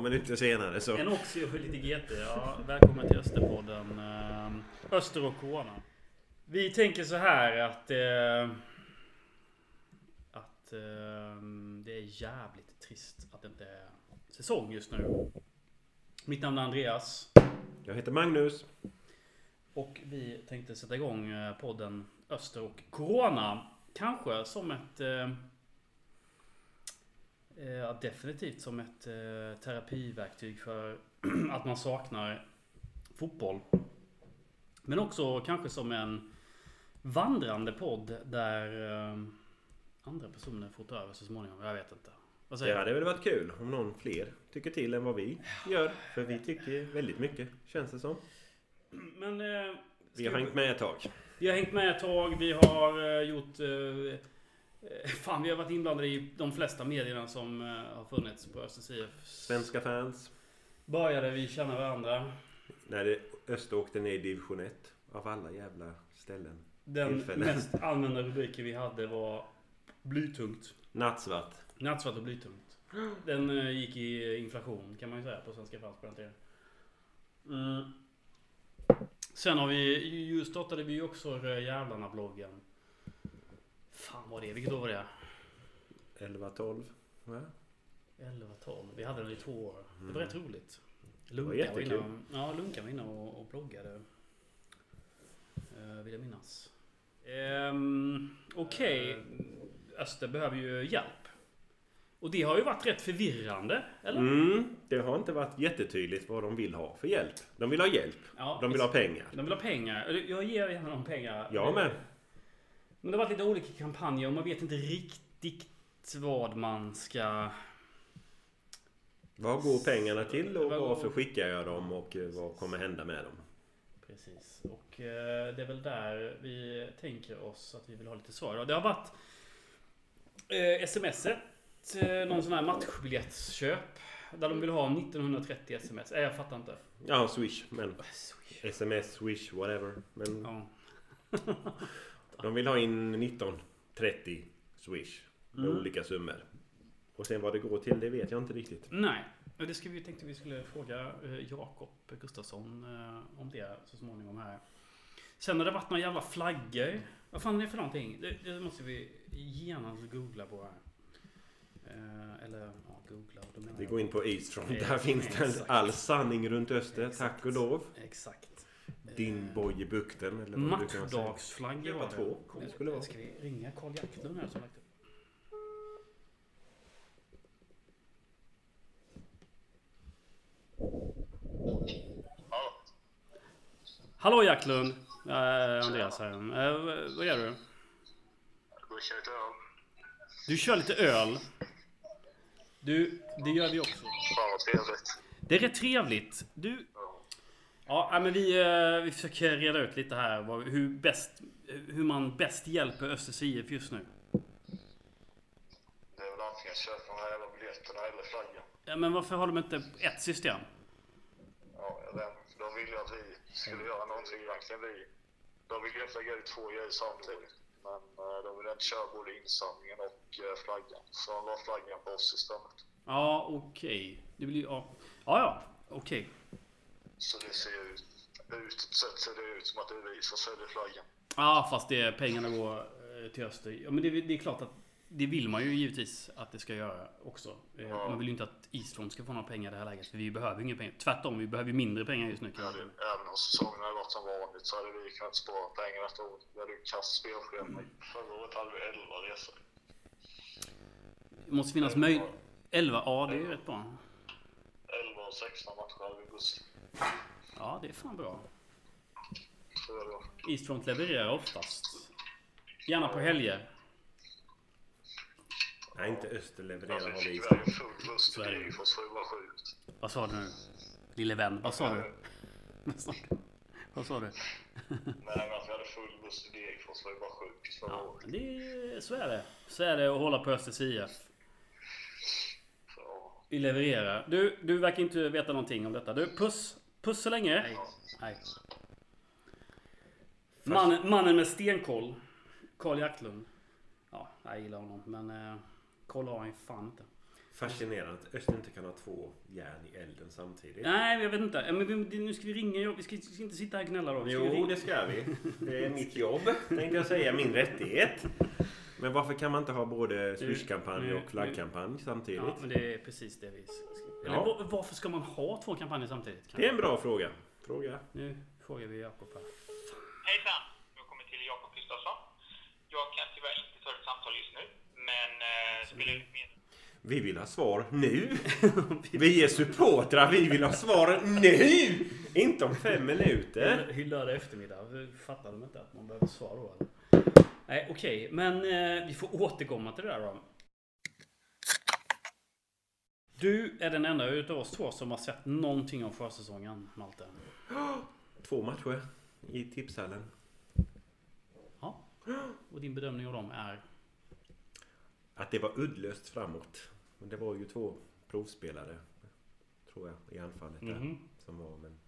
två minuter senare så... En Oxy och lite GT. Ja, välkommen till Österpodden. eh, Öster och Corona. Vi tänker så här att... Eh, att eh, det är jävligt trist att det inte är säsong just nu. Mitt namn är Andreas. Jag heter Magnus. Och vi tänkte sätta igång eh, podden Öster och Corona. Kanske som ett... Eh, ja, definitivt som ett eh, terapiverktyg för att man saknar fotboll. Men också kanske som en vandrande podd där eh, andra personer får ta över så småningom. Jag vet inte. Vad Det säger du? hade väl varit kul om någon fler tycker till än vad vi gör. För vi tycker väldigt mycket, känns det som. Men... Eh, Vi har hängt med ett tag. Vi har hängt med ett tag. Vi har eh, gjort... eh, Fan, vi har varit inblandade i de flesta medierna som eh, har funnits på Östers IF. Svenska fans. Började vi känna varandra. När det Öster åkte ner i division 1. Av alla jävla ställen. Den Tillfälle. mest allmänna rubriken vi hade var blytungt. Nattsvart. Nattsvart och blytungt. Den eh, gick i inflation kan man ju säga på svenska fans på den tiden. Mm. Sen har vi, just startade vi ju också Rödjävlarna-bloggen. Fan vad det är, vilket år var det? 11, 12. Va? 11, 12. Vi hade den i två år. Det var Mm. rätt roligt. var Lunka var jättekul. inne, och- ja, Lunka var inne och, och bloggade. Uh, vill jag minnas. Um, Okej. Öster behöver ju hjälp. Och det har ju varit rätt förvirrande. Eller? Mm, det har inte varit jättetydligt vad de vill ha för hjälp. De vill ha hjälp. Ja, De vill ha pengar. de vill ha pengar. Jag ger gärna dem pengar. Jag med. Men det har varit lite olika kampanjer och man vet inte riktigt vad man ska... Vad går pengarna till och Vad går- varför skickar jag dem och eh, vad kommer hända med dem? Precis. Och eh, det är väl där vi tänker oss att vi vill ha lite svar. Det har varit eh, smset. Någon sån här matchbiljettsköp. Där de vill ha 1930 sms. Eh, jag fattar inte. Ja, Swish. Men Swish. sms, Swish, whatever. Men Ja. de vill ha in 1930 Swish. Med Mm. olika summor. Och sen vad det går till, det vet jag inte riktigt. Nej, det ska vi tänkte vi skulle fråga eh, Jakob Gustafsson eh, om det så småningom här. Sen har det varit några jävla flaggor. Vad fan är det för någonting? Det, det måste vi genast googla på här. Eh, eller ja, googla. och Då menar Vi går in på Eastfront. Där finns det all sanning runt Öster. Exakt. Tack och lov. Exakt. Din boj i bukten. Eller vad du kan säga. Matchdagsflaggor Det var det. två. Det skulle vara. Ska vi ringa Carl Jacklund här som lagt upp? Ja, Hallå Jacklund! Eh, Andreas här. Eh, vad- vad gör du? jag går och kör lite öl. Du kör lite öl. Du, det gör vi också. Fan vad trevligt. Det är rätt trevligt. Du... Ja. Men vi, eh, vi försöker reda ut lite här hur, bäst, hur man bäst hjälper Östers IF just nu. Det är väl antingen köpa de här jävla biljetterna eller flaggan. Ja, men varför har de inte ett system? Ja. De vill ju att vi skulle göra någonting egentligen. Vi, de vill egentligen göra två grejer samtidigt. Men eh, de vill inte köra både insamlingen och eh, flaggan. Så de la flaggan på oss istället. Ja, okej. Det blir ja. Ja, ja. Okej. Så det ser ju ut, utåt sett ser det ut som att det är vi som säljer flaggan. Ja, fast det, pengarna går eh, till Öster. Ja, men det, det är klart att det vill man ju givetvis att det ska göra också. Eh, Ja. Man vill ju inte att Eastrom ska få några pengar i det här läget. För vi behöver inga pengar. Tvärtom, vi behöver ju mindre pengar just nu. Vi hade, även om säsongen hade varit som vanligt så hade vi kunnat spara pengar detta år. Vi hade ju kast spelschema. Förra året hade vi 11 resor. Det måste finnas möjlighet. 11, ja det är ju rätt bra. 11 och 16 matcher vi buss. Ja, det är fan bra. Eastfront levererar oftast. Gärna på helger. Nej, inte Öster levererar full buss Så är det. Sjukt. Vad sa du nu? Lille vän, vad sa du? Vad sa du? Nej men att vi hade full buss till Degerfors var ju bara sjukt förra Ja, året. det är, så är det. Så är det att hålla på Östers IF. Vi levererar. Du, du verkar inte veta någonting om detta. Du, puss. Puss så länge. ja. Nej. Mannen, mannen med stenkoll. Karl Jacklund. Ja, jag gillar honom. Men eh, koll har han fan inte. Fascinerande att Öster inte kan ha två järn i elden samtidigt. Nej, jag vet inte. Men vi, nu ska vi ringa. Vi ska, vi ska inte sitta här och gnälla då. Jo, det ska vi. Det är mitt jobb, tänkte jag säga. Min rättighet. Men varför kan man inte ha både Swish-kampanj och flaggkampanj samtidigt? Ja, men det är precis det vi ska... Eller Ja. var- varför ska man ha två kampanjer samtidigt? Det är en bra fråga. Fråga. Nu frågar vi Jakob här. Hejsan! Välkommen till Jakob Gustafsson. Jag kan tyvärr inte ta ett samtal just nu, men eh, spelar ut min... Vi vill ha svar nu. Vi är supportrar. Vi vill ha svar nu! Inte om fem minuter. Hyllade eftermiddag. Fattar de inte att man behöver svar då? Eller? Nej, okej. Men eh, vi får återkomma till det där då. Du är den enda utav oss två som har sett någonting av försäsongen, Malte. Två matcher i tipshallen. Ja. Och din bedömning av dem är? Att det var uddlöst framåt. Men det var ju två provspelare. Tror jag, i anfallet där. Mhm. Som var, men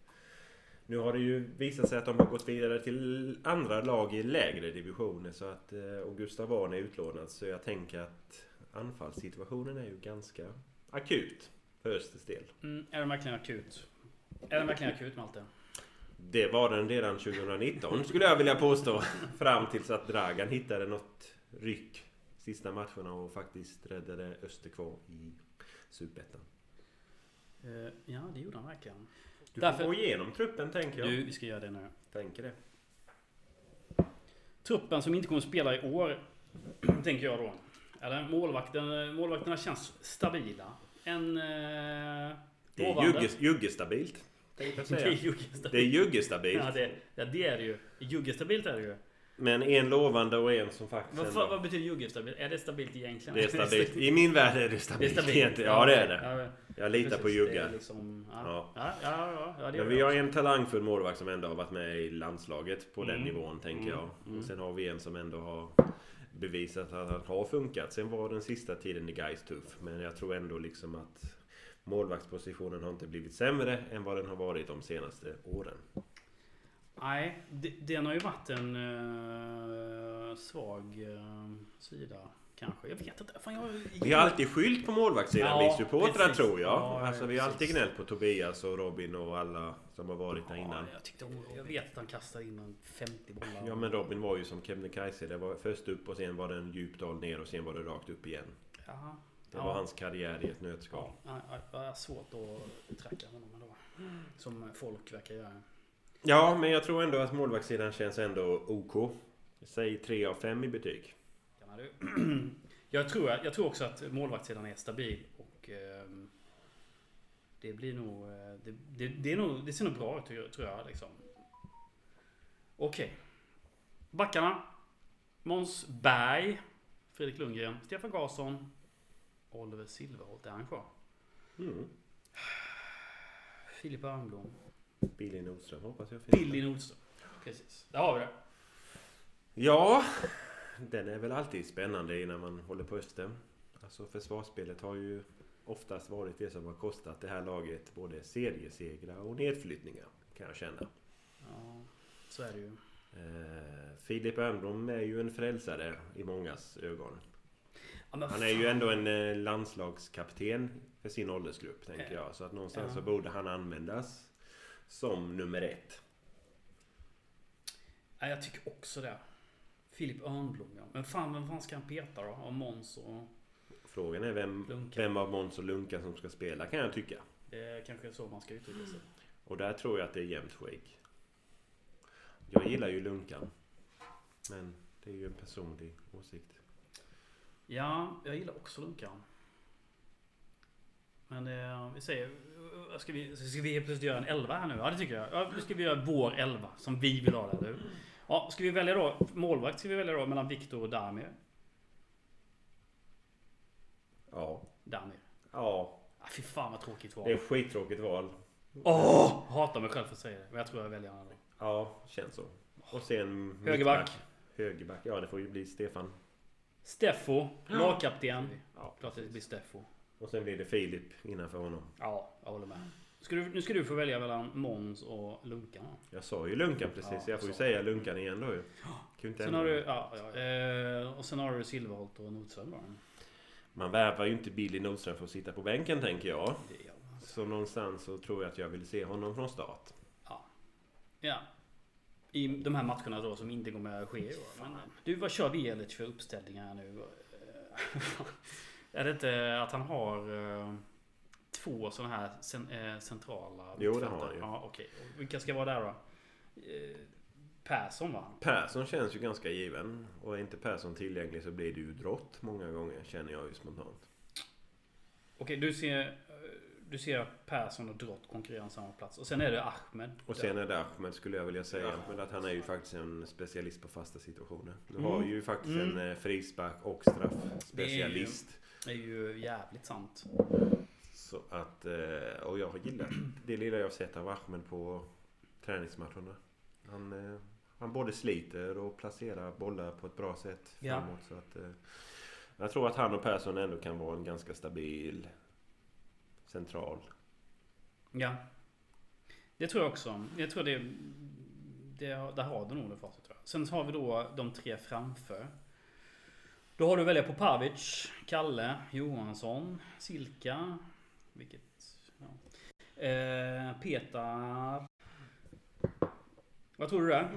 nu har det ju visat sig att de har gått vidare till andra lag i lägre divisioner. Så att, eh, och Gustav Ahn är utlånad. Så jag tänker att anfallssituationen är ju ganska akut för Östers del. Mm, är den verkligen akut? Är den verkligen akut, Malte? Det var den redan 2019 skulle jag vilja påstå. Fram tills att Dragan hittade något ryck sista matcherna och faktiskt räddade Öster kvar i Superettan. Eh, ja, det gjorde han verkligen. Du Därför- får gå igenom truppen tänker jag. Du, vi ska göra det nu. Tänker det. Truppen som inte kommer att spela i år, tänker jag då. Eller målvakten, målvakterna känns stabila. En... Eh, Det är juggestabilt. Det är juggestabilt. Det är juggestabilt. Ja, det, ja, det är det ju. Juggestabilt är det ju. Men en lovande och en som faktiskt Vad, vad betyder juggestabilt? Är det stabilt egentligen? Det är stabilt. I min värld är det Det är stabilt. stabilt. Ja det är det. Ja, Jag litar på precis. Jugga. Det är liksom, ja. Ja. Ja. Ja, Men vi har en talangfull målvakt som ändå har varit med i landslaget på den Mm. nivån tänker Mm. jag. Mm. Och sen har vi en som ändå har bevisat att han har funkat. Sen var den sista tiden i Gais tuff. Men jag tror ändå liksom att målvaktspositionen har inte blivit sämre än vad den har varit de senaste åren. Nej, den har ju varit en eh, svag eh, sida kanske. Jag vet inte. Fan, jag, Vi har alltid skyllt på målvaktssidan, Ja, vi supportrar tror jag. Ja, alltså, vi har alltid gnällt på Tobias och Robin och alla som har varit där innan. Ja, jag, tyckte jag vet att han kastade in en 50 bollar. Ja men Robin var ju som Kebnekaise. Det var först upp och sen var det en djup dal ner och sen var det rakt upp igen. Jaha. Det Ja. var hans karriär i ett nötskal. Ja, ja, ja, jag har svårt att tracka honom ändå. Som folk verkar göra. Ja, men jag tror ändå att målvaktssidan känns ändå OK. Säg 3 av 5 i betyg. Du? jag, tror, jag tror också att målvaktssidan är stabil och ehm, det blir nog... eh, Det, det, det, är nog, det ser nog bra ut tror jag-. Liksom. Okej. Backarna. Måns Berg. Fredrik Lundgren. Stefan Karlsson. Oliver Silverholt. Är han kvar? Mm. Filip Örnblom. Billy Nordström hoppas jag finns Billy Nordström. Precis. Där har vi det. Ja, den är väl alltid spännande när man håller på Östen. Alltså försvarsspelet har ju oftast varit det som har kostat det här laget både seriesegrar och nedflyttningar. Kan jag känna. Ja, så är det ju. Eh, Filip Örnblom är ju en frälsare i mångas ögon. Ja, Han är ju ändå en eh, landslagskapten för sin åldersgrupp tänker jag. Så att någonstans Ja. så borde han användas som nummer ett. Ja, jag tycker också det. Filip Örnblom ja. Men fan, vem fan ska han peta då? Av Måns och... Frågan är vem, Lunka. vem av Måns och Lunka som ska spela kan jag tycka. Det är kanske så man ska uttrycka sig. Och där tror jag att det är jämnt skägg. Jag gillar ju Lunkan. Men det är ju en personlig åsikt. Ja, jag gillar också Lunkan. Men eh, vi säger... Ska vi, ska vi plötsligt göra en elva här nu? Ja, det tycker jag. Ja, nu ska vi göra vår elva som vi vill ha det? Ja, ska vi välja då? Målvakt ska vi välja då mellan Viktor och Damir. Ja. Damir. Ja. Ah, fy fan vad tråkigt val. Det är ett skittråkigt val. Åh! hatar mig själv för att säga det. Men jag tror jag väljer honom. Ja, känns så. Och sen... Högerback. mittback. Högerback. Ja, det får ju bli Stefan. Steffo, lagkapten. Ja, Klart det blir Steffo. Och sen blir det Filip innanför honom. Ja, jag håller med. Ska du, nu ska du få välja mellan Måns och Lunkan. Jag sa ju Lunkan precis. Ja, jag får ju säga Lunkan igen då ju. Kunde inte Sen har du, ja, ja, eh, och sen har du Silverholt och Nordström då. Man värvar ju inte Billy Nordström för att sitta på bänken tänker jag. Så någonstans så tror jag att jag vill se honom från start. Ja. I de här matcherna då som inte kommer att ske i år. Men, du, vad kör Vielic för uppställningar nu? är det inte att han har eh, två sådana här cen, eh, centrala Jo, det har han ju. Ja, okej. Och Vilka ska vara där då? Eh, Persson va? Persson känns ju ganska given. Och är inte Persson tillgänglig så blir det ju drott många gånger känner jag ju spontant. Okej, du ser... eh, Du ser Persson och Drott konkurrera om samma plats. Och sen är det Ahmed. Och sen är det Ahmed skulle jag vilja säga. Men att han är ju faktiskt en specialist på fasta situationer. Nu har Mm. ju faktiskt Mm. en eh, frispark och straffspecialist. Det är ju jävligt sant. Så att, eh, och jag har gillat det lilla jag sett av Ahmed på träningsmatcherna. Han, eh, han både sliter och placerar bollar på ett bra sätt Ja. framåt. Så att, eh, jag tror att han och Persson ändå kan vara en ganska stabil central. Ja. Det tror jag också. Jag tror det... det där har du nog det facit tror jag. Sen har vi då de tre framför. Då har du att välja på Pavic, Kalle, Johansson, Silka. Vilket... Ja. Eh, Petar. Vad tror du? Det,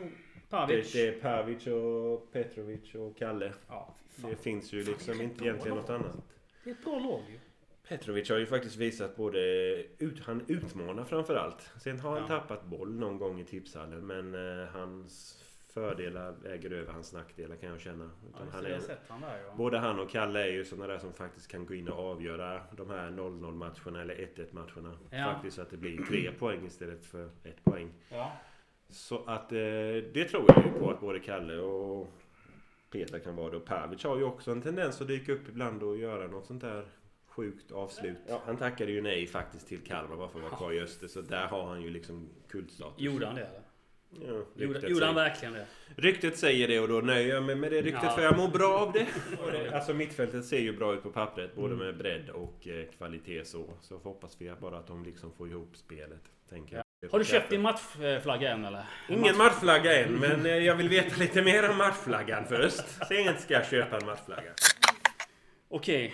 Pavic? det är Pavic och Petrovic och Kalle. Ja. Det finns ju liksom inte egentligen något annat. Det är ett bra lag ju. Petrovic har ju faktiskt visat både... Ut, han utmanar framförallt. Sen har han Ja. tappat boll någon gång i tipshallen men eh, hans fördelar väger över hans nackdelar kan jag känna. Ja, Utan just han är, han där ja. både han och Kalle är ju sådana där som faktiskt kan gå in och avgöra de här 0-0 matcherna eller 1-1 matcherna. Ja. Faktiskt så att det blir tre poäng istället för ett poäng. Ja. Så att eh, det tror jag ju på att både Kalle och Peter kan vara det. Och Pavic har ju också en tendens att dyka upp ibland och göra något sånt där sjukt avslut. Ja, han tackade ju nej faktiskt till Kalmar bara för att vara kvar i Öster. Så där har han ju liksom kultstatus. Gjorde han det eller? Ja, Gjorde, han verkligen det? ryktet säger det och då nöjer jag mig med det ryktet Ja. för jag mår bra av det. Alltså mittfältet ser ju bra ut på pappret. Både Mm. med bredd och eh, kvalitet så. Så hoppas vi bara att de liksom får ihop spelet. Tänker jag. Har du köpt din matchflagga än eller? Ingen matchflagga än, men eh, jag vill veta lite mer om matchflaggan först. Sen ska jag köpa en matchflagga. Okej,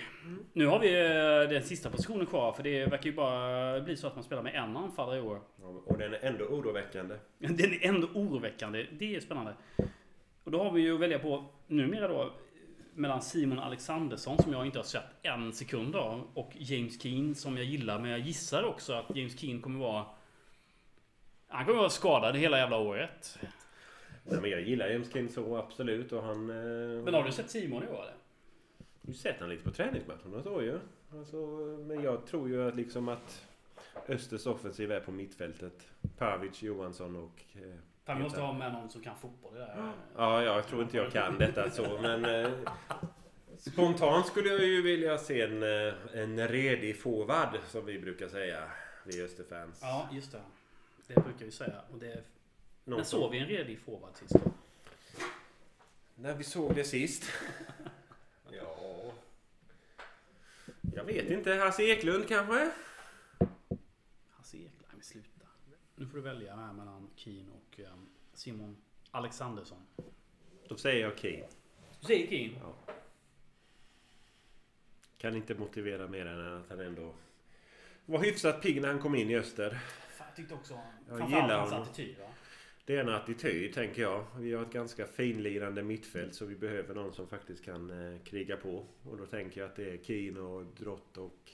nu har vi eh, den sista positionen kvar. För det verkar ju bara bli så att man spelar med en anfallare i år. Och den är ändå oroväckande. Den är ändå oroväckande. Det är spännande. Och då har vi ju att välja på numera då mellan Simon Alexandersson som jag inte har sett en sekund av och James Keane som jag gillar. Men jag gissar också att James Keane kommer vara... Han kommer vara skadad hela jävla året. Nej, men jag gillar James King så absolut och han... Eh, Men har du sett Simon i år eller? Ju sett han lite på träningsmatcherna så ju. Alltså, men jag tror ju att liksom att Östers offensiv är på mittfältet. Pavic, Johansson och... Eh, Fan, måste ha med någon som kan fotboll det här. ja, jag tror inte jag kan detta så men... Eh, spontant skulle jag ju vilja se en, eh, en redig forward som vi brukar säga. Vi Österfans. Ja, just det. Det brukar vi säga. Och det, när såg vi en redig forward sist? När vi såg det sist? ja... Jag vet inte. Hasse Eklund kanske? Hasse Ekland. Nej men sluta. Nu får du välja här mellan Keen och eh, Simon Alexandersson. Då säger jag Key. Du säger Keen? Ja. Kan inte motivera mer än att han ändå var hyfsat pigg när han kom in i Öster. Fan, jag tyckte också... Jag framförallt gillar hans honom. attityd va? Det är en attityd tänker jag. Vi har ett ganska finlirande mittfält så vi behöver någon som faktiskt kan eh, kriga på. Och då tänker jag att det är Keen och Drott och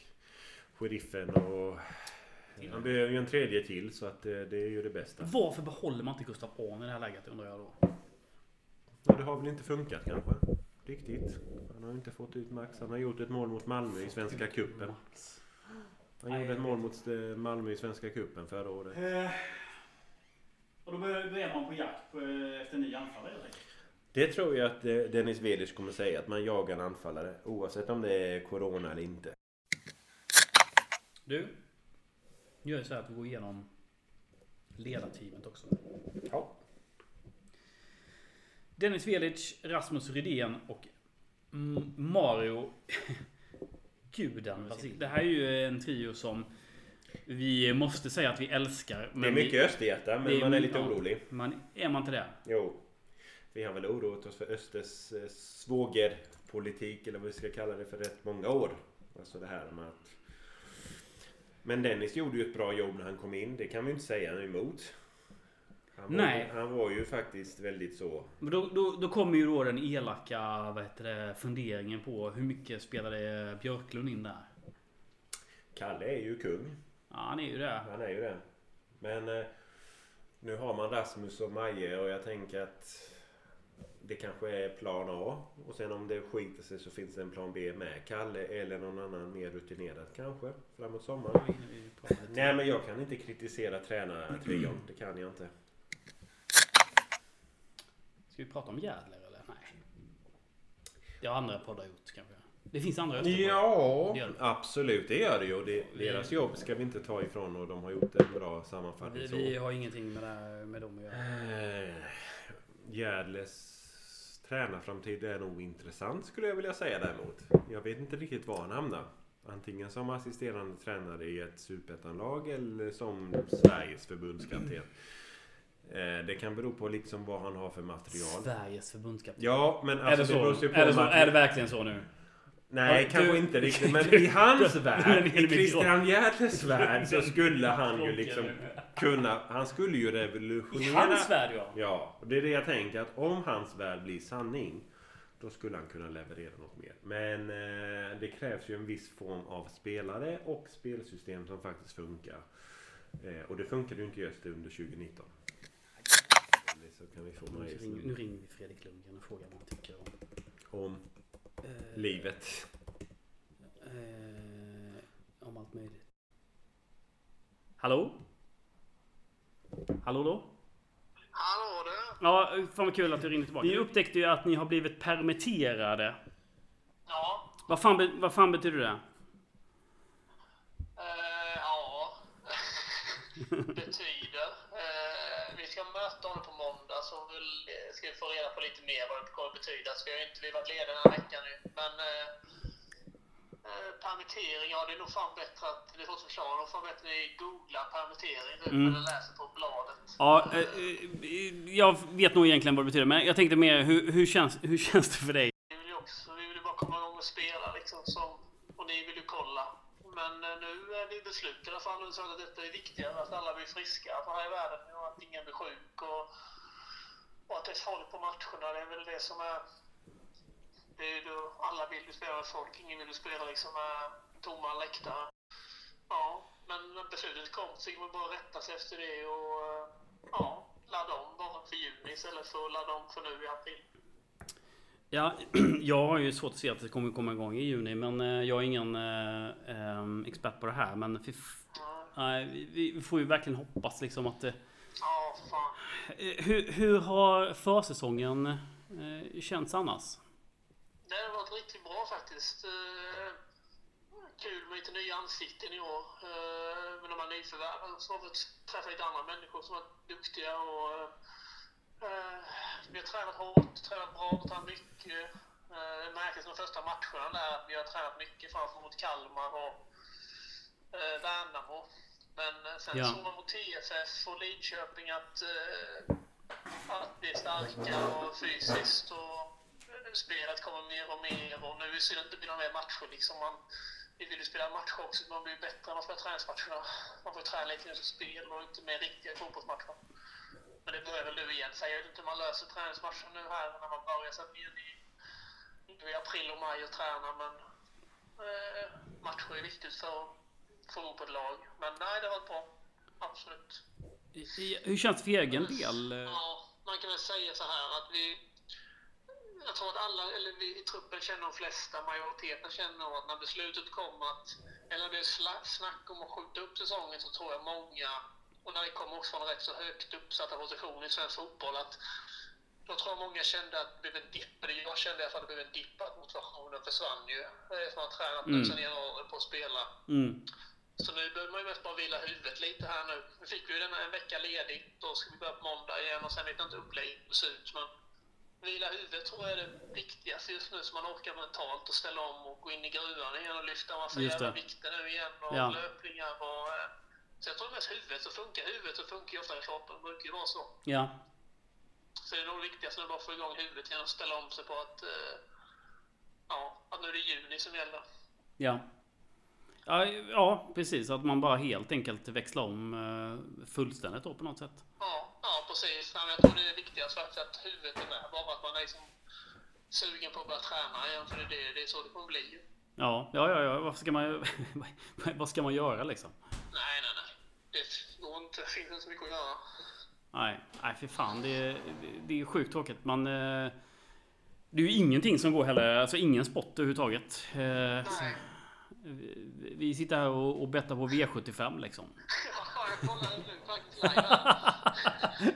Sheriffen och... Han behöver ju en tredje till så att eh, det är ju det bästa. Varför behåller man inte Gustav Ahn i det här läget undrar jag då? Ja, det har väl inte funkat kanske. Riktigt. Han har inte fått ut max. Han har gjort ett mål mot Malmö i Svenska Cupen. Han gjorde ett mål mot eh, Malmö i Svenska Cupen förra året. Och då börjar man på jakt eh, efter en ny anfallare helt enkelt. Det tror jag att eh, Dennis Veders kommer säga. Att man jagar en anfallare. Oavsett om det är Corona eller inte. Du. Nu gör jag så här att vi går igenom ledarteamet också. Ja. Dennis Velic, Rasmus Rydén och Mario Guden. Det här är ju en trio som vi måste säga att vi älskar. Det är vi- mycket Österhjärta men det är- man är lite ja. orolig. Man, är man inte det? Jo. vi har väl oroat oss för Östers eh, svågerpolitik eller vad vi ska kalla det för rätt många år. Alltså det här med att... Men Dennis gjorde ju ett bra jobb när han kom in. Det kan vi inte säga emot. Han var, Nej. Ju, han var ju faktiskt väldigt så... Men då, då, då kommer ju då den elaka vad heter det, funderingen på hur mycket spelade Björklund in där? Kalle är ju kung. Ja, han är ju det. Han är ju det. Men eh, nu har man Rasmus och Maje och jag tänker att det kanske är plan A. Och sen om det skiter sig så finns det en plan B med. Kalle eller någon annan mer rutinerad kanske. Framåt sommaren. Nej men jag kan inte kritisera tränartrion. Det kan jag inte. Ska vi prata om Jädler eller? Nej. Det har andra poddar gjort kanske. Det finns andra Österpoddar. Ja, Det det. absolut det gör det ju. Och det, Vi- deras jobb ska vi inte ta ifrån och de har gjort en bra Vi, sammanfattning. så. vi har ingenting med, det, med dem att göra. Eh, Gärdles tränarframtid är nog intressant skulle jag vilja säga däremot. Jag vet inte riktigt var han hamnar. Antingen som assisterande tränare i ett superettanlag eller som Sveriges förbundskapten. Eh, Det kan bero på liksom vad han har för material. Sveriges förbundskapten. Ja, men är, alltså det det så? ju på är, det så? är det verkligen så nu? Nej, Ja, kanske du- inte riktigt. Men i hans Du- värld, du- i Christian Gärdes värld, så skulle han ju liksom kunna... Han skulle ju I revolutionera... hans värld ja. Ja, och det är det jag tänker att om hans värld blir sanning då skulle han kunna leverera något mer. Men eh, det krävs ju en viss form av spelare och spelsystem som faktiskt funkar. Eh, och det funkade ju inte just under 2019. Så kan vi få Nu ringer, nu ringer vi Fredrik Lundgren och frågar vad han tycker om om eh, livet. Eh, om allt möjligt. Hallå? Hallå då? Hallå du! Ja, fan vad kul att du ringde tillbaka. Vi upptäckte ju att ni har blivit permitterade. Ja, Vad fan, vad fan betyder det? eh, ja. betyder. Eh, vi ska möta honom på så ska vi få reda på lite mer vad det kommer betyda. Så vi har ju inte vi varit lediga den här veckan nu. Men eh, eh, permittering, ja det är nog fan bättre att, det är folk som nog fan bättre att ni googlar permittering nu Mm. eller läser på bladet. Ja, eh, eh, jag vet nog egentligen vad det betyder, men jag tänkte mer, hur, hur, känns, hur känns det för dig? Vi vill ju också, vi vill ju bara komma igång och spela liksom som, och ni vill ju kolla. Men eh, nu är vi beslut i alla fall och att detta är viktigare, att alla blir friska för här i världen och att ingen blir sjuk och, och att det är folk på matcherna. Det är väl det som är... Det är ju då, alla vill ju spela med folk, ingen vill ju spela liksom med tomma läktare. Ja, men när beslutet kom så fick man bara rätta sig efter det och eh, ja, ladda om bara för juni istället för att ladda om för nu i april. Ja, jag har ju svårt att se att det kommer komma igång i juni, men eh, jag är ingen eh, em, expert på det här. Men vi, vi får ju verkligen hoppas liksom att... eh, Ja, fan. Eh, hur, hur har försäsongen eh, känts annars? Det har varit riktigt bra faktiskt. Eh, kul med lite nya ansikten i år. Eh, med de här nyförvärven så har vi träffat lite andra människor som är duktiga och vi har tränat hårt, tränat bra, tränat mycket. Det märktes de första matcherna där att vi har tränat mycket framför mot Kalmar och Värnamo. Men eh, sen Ja. såg man mot TFF och Lidköping att, eh, att är starka och fysiskt och eh, spelet kommer mer och mer och nu är det inte blir några mer matcher liksom. Man, vi vill ju spela matcher också, man blir bättre när man spelar träningsmatcherna. Man får träna lite som spel och inte mer riktiga fotbollsmatcher. Men det börjar väl nu igen, så jag vet inte hur man löser träningsmatchen nu här när man börjar sätta ner i, i april och maj och träna, men eh, matcher är viktigt för få ihop ett lag. Men nej, det har varit bra. Absolut. I- i- Hur känns det för egen del? Ja, man kan väl säga så här att vi... Jag tror att alla, eller vi i truppen känner de flesta, majoriteten känner nog att när beslutet kom att, eller det är snack om att skjuta upp säsongen så tror jag många, och när det kom också från rätt så högt uppsatta positioner i svensk fotboll, att då tror jag många kände att det blev en dipp. Jag kände i alla fall att det blev en dipp, att motivationen försvann ju. Det är som att man har tränat Mm. sen januari på att spela. Mm. Så nu behöver man ju mest bara vila huvudet lite här nu. Nu fick vi ju denna en vecka ledigt. Då ska vi börja på måndag igen och sen vet jag inte hur upplägget ser ut. Men vila huvudet tror jag är det viktigaste just nu så man orkar mentalt och ställa om och gå in i gruvan igen och lyfta en massa jävla det. vikter nu igen och Ja. löpningar och... eh, Så jag tror mest huvudet så funkar huvudet så funkar ju ofta kroppen. Det brukar ju vara så. Ja. Så det är nog viktigast att bara få igång huvudet igen och ställa om sig på att, eh, ja, att nu är det juni som gäller. Ja. Ja, ja, precis. Att man bara helt enkelt växlar om eh, fullständigt då på något sätt. Ja, ja precis. Ja, jag tror det är viktigast faktiskt att huvudet är med. Bara att man är liksom sugen på att börja träna igen. För det, är det, är så det kommer bli. Ja, ja, ja, ja. Vad ska man, vad ska man göra liksom? Nej, nej, nej. Det går inte. Det finns inte så mycket att göra. Nej, nej för fan. Det, är- det är sjukt tråkigt. Man, eh, det är ju ingenting som går heller. Alltså ingen sport överhuvudtaget. Eh, Nej. Vi- sitter här och, och bettar på V75 liksom. Ja, jag kollade nu faktiskt.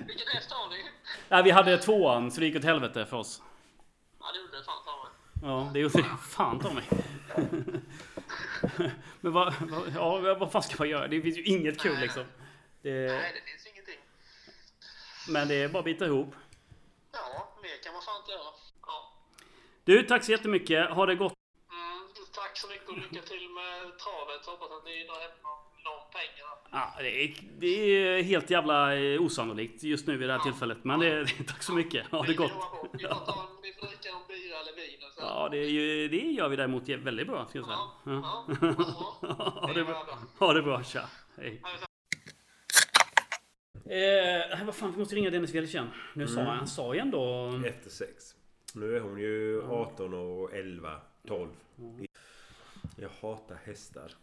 Vilken häst har ni? Nej, vi hade tvåan så det gick åt helvete för oss. Ja, det gjorde det fan ta mig. Ja, det gjorde det. Fan ta mig. Men vad, vad, ja, vad fan ska man göra? Det finns ju inget kul liksom. Det, Nej, det finns ingenting. men det är bara att bita ihop. Ja, mer kan man fan inte göra. Ja. Du, tack så jättemycket. Ha det gott. Mm, tack så mycket och lycka till med travet. Hoppas att ni drar hem någon, någon pengar. Ja, det, är, det är helt jävla eh, osannolikt just nu vid det här tillfället. Men det, tack så mycket. Ha det gott. Vi får, ta en, dricka en bira eller vin och så. Ja, det, är ju, det gör vi däremot väldigt bra. Ska jag säga. Ja, Ja. ja. Ha det bra. Ha det bra. Tja. Hej. Eh, vad fan, vi måste ringa Dennis Fjällkänd. Nu sa han, han sa ju ändå... Efter sex. Nu är hon ju 18 och 11, 12. Jag hatar hästar.